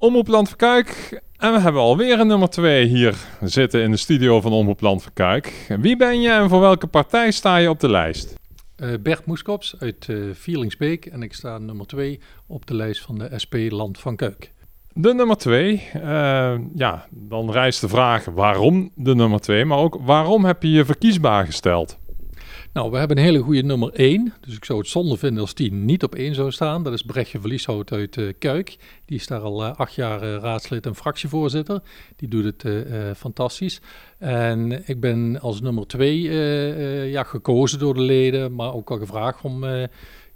Omroep Land van Kuik. En we hebben alweer een nummer 2 hier zitten in de studio van Omroep Land van Kuik. Wie ben je en voor welke partij sta je op de lijst? Uh, Bert Moeskops uit uh, Vierlingsbeek en ik sta nummer 2 op de lijst van de SP Land van Kuik. De nummer 2, uh, ja, dan rijst de vraag waarom de nummer 2, maar ook waarom heb je je verkiesbaar gesteld? Nou, we hebben een hele goede nummer 1. Dus ik zou het zonde vinden als die niet op 1 zou staan. Dat is Brechtje Verlieshout uit uh, Kuik. Die is daar al uh, acht jaar uh, raadslid en fractievoorzitter. Die doet het fantastisch. En ik ben als nummer 2 ja, gekozen door de leden, maar ook al gevraagd om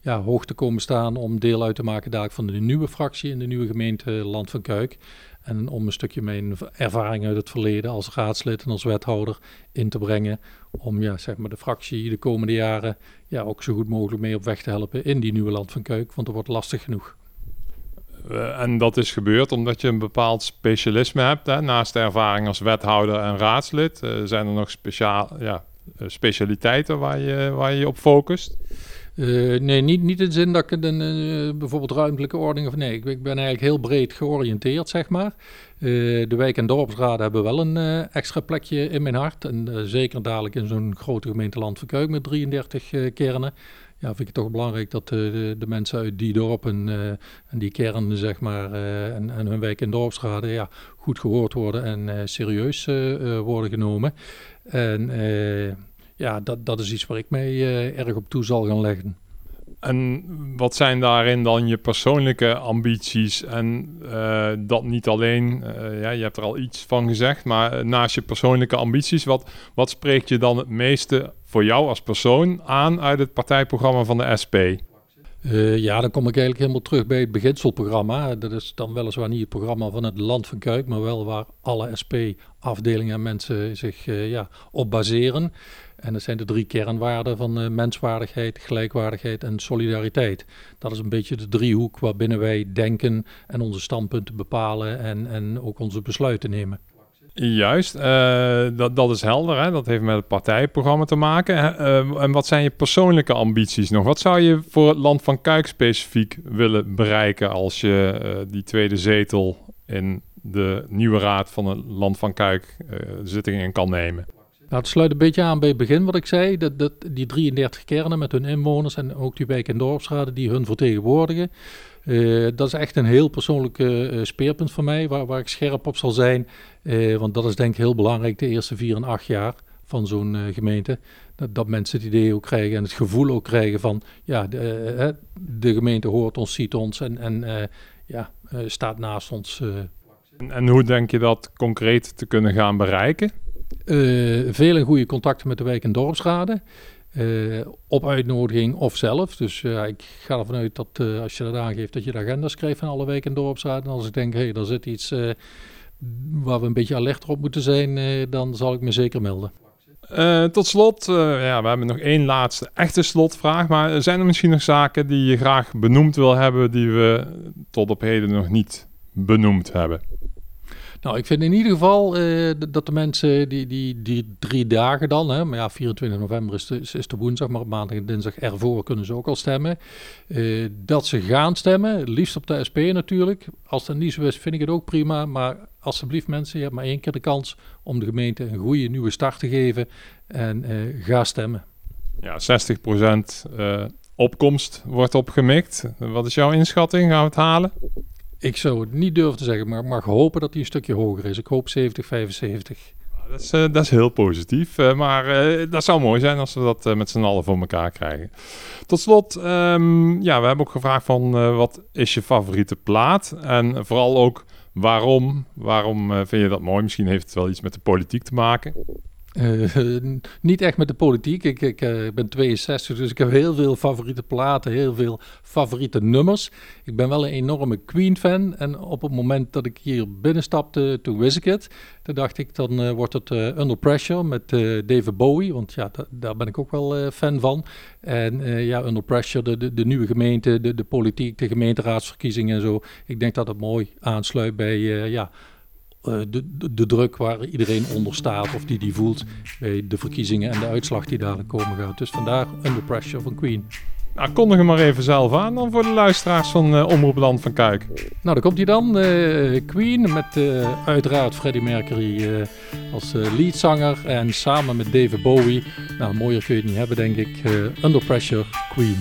ja, hoog te komen staan om deel uit te maken daar van de nieuwe fractie in de nieuwe gemeente Land van Kuik. En om een stukje mijn ervaring uit het verleden als raadslid en als wethouder in te brengen. Om ja, zeg maar de fractie de komende jaren ja, ook zo goed mogelijk mee op weg te helpen in die nieuwe Land van Kuik. Want dat wordt lastig genoeg. Uh, en dat is gebeurd omdat je een bepaald specialisme hebt. Hè? Naast de ervaring als wethouder en raadslid. Uh, zijn er nog speciaal, ja, eh, specialiteiten waar je, waar je op focust? Uh, nee, niet, niet in de zin dat ik een, uh, bijvoorbeeld ruimtelijke ordening of nee, ik, ik, ben eigenlijk heel breed georiënteerd, zeg maar. Uh, de wijk- en dorpsraden hebben wel een extra plekje in mijn hart. En zeker dadelijk in zo'n grote gemeente Land van Kuik met 33 kernen. Ja, vind ik het toch belangrijk dat de, de mensen uit die dorpen en die kernen, zeg maar, en, en, hun wijk- en dorpsraden, ja, goed gehoord worden en serieus worden genomen. En ja, dat, dat is iets waar ik mee uh, erg op toe zal gaan leggen. En wat zijn daarin dan je persoonlijke ambities? En uh, dat niet alleen, uh, ja, je hebt er al iets van gezegd, maar naast je persoonlijke ambities, wat, wat spreekt je dan het meeste voor jou als persoon aan uit het partijprogramma van de SP? Uh, ja, dan kom ik eigenlijk helemaal terug bij het beginselprogramma. Dat is dan weliswaar niet het programma van het Land van Kuik, maar wel waar alle SP-afdelingen en mensen zich uh, ja, op baseren. En dat zijn de drie kernwaarden van uh, menswaardigheid, gelijkwaardigheid en solidariteit. Dat is een beetje de driehoek waarbinnen wij denken en onze standpunten bepalen en, en ook onze besluiten nemen. Juist, uh, dat, dat is helder. Hè? Dat heeft met het partijprogramma te maken. Uh, en wat zijn je persoonlijke ambities nog? Wat zou je voor het land van Kuik specifiek willen bereiken als je die tweede zetel in de nieuwe raad van het land van Kuik zittingen kan nemen? Nou, het sluit een beetje aan bij het begin wat ik zei. Dat, dat die 33 kernen met hun inwoners en ook die wijk- en dorpsraden die hun vertegenwoordigen. Uh, dat is echt een heel persoonlijk uh, speerpunt voor mij, waar, waar ik scherp op zal zijn. Want dat is denk ik heel belangrijk de eerste vier en acht jaar van zo'n gemeente. Dat, dat, mensen het idee ook krijgen en het gevoel ook krijgen van... ja, de, de gemeente hoort ons, ziet ons en, en ja, staat naast ons. En hoe denk je dat concreet te kunnen gaan bereiken? Uh, veel en goede contacten met de wijk- en dorpsraden. Uh, op uitnodiging of zelf. Dus uh, ik ga ervan uit dat als je dat aangeeft, dat je de agenda schrijft van alle wijk- en dorpsraden. En als ik denk, hé, hey, daar zit iets waar we een beetje alert op moeten zijn, dan zal ik me zeker melden. tot slot, ja, we hebben nog één laatste echte slotvraag. Maar zijn er misschien nog zaken die je graag benoemd wil hebben, die we tot op heden nog niet benoemd hebben? Nou, ik vind in ieder geval uh, dat de mensen die, die, die drie dagen dan, hè, maar ja, 24 november is de, woensdag, maar op maandag en dinsdag ervoor kunnen ze ook al stemmen. Uh, dat ze gaan stemmen, liefst op de SP natuurlijk. Als dat niet zo is, vind ik het ook prima. Maar alsjeblieft mensen, je hebt maar één keer de kans om de gemeente een goede nieuwe start te geven. En uh, ga stemmen. Ja, 60% opkomst wordt opgemikt. Wat is jouw inschatting? Gaan we het halen? Ik zou het niet durven te zeggen, maar mag hopen dat hij een stukje hoger is. Ik hoop 70, 75. Dat is, uh, dat is heel positief. Uh, maar uh, dat zou mooi zijn als we dat met z'n allen voor elkaar krijgen. Tot slot, um, ja, we hebben ook gevraagd van wat is je favoriete plaat? En vooral ook waarom? Waarom vind je dat mooi? Misschien heeft het wel iets met de politiek te maken. Uh, niet echt met de politiek. Ik, ik uh, ben 62, dus ik heb heel veel favoriete platen, heel veel favoriete nummers. Ik ben wel een enorme Queen-fan. En op het moment dat ik hier binnenstapte, toen wist ik het. Toen dacht ik, dan uh, wordt het Under Pressure met David Bowie. Want ja, daar ben ik ook wel fan van. En ja, Under Pressure, de, de, nieuwe gemeente, de, de politiek, de gemeenteraadsverkiezingen en zo. Ik denk dat het mooi aansluit bij, ja de, de, de, druk waar iedereen onder staat of die die voelt bij de verkiezingen en de uitslag die dadelijk komen gaat. Dus vandaar Under Pressure van Queen. Nou, kondig hem maar even zelf aan dan voor de luisteraars van uh, Omroep Land van Kuik. Nou, daar komt hij dan. Uh, Queen met uh, uiteraard Freddie Mercury als leadzanger. En samen met David Bowie. Nou, mooier kun je het niet hebben, denk ik. Under Pressure, Queen.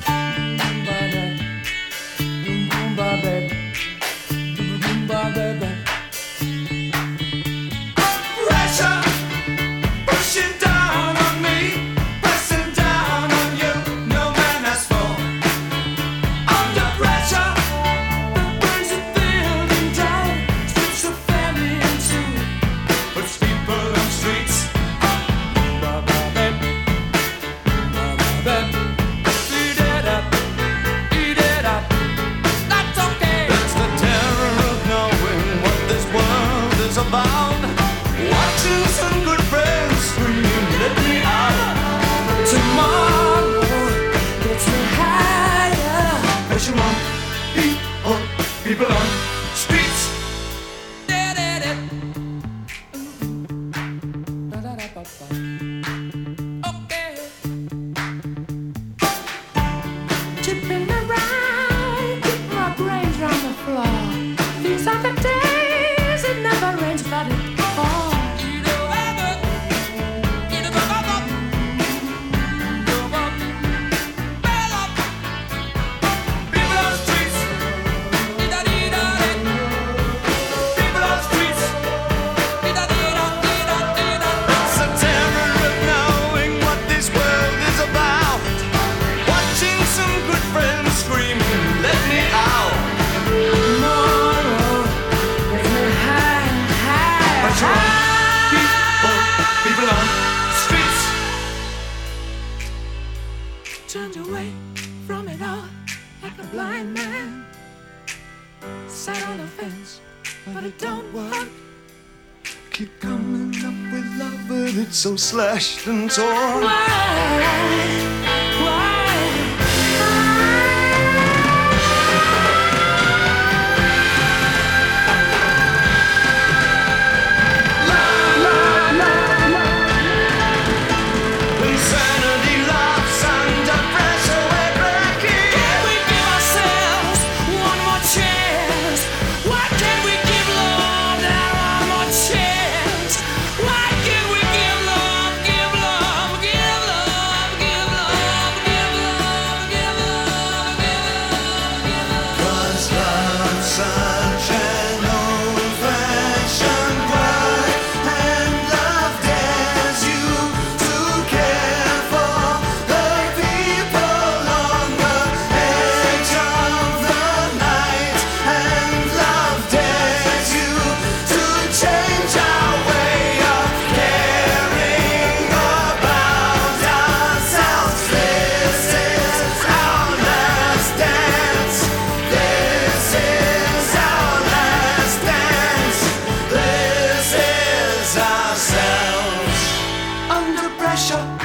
Set on offense, but it don't work. Keep coming up with love, but it's so slashed and torn. Why? Pressure.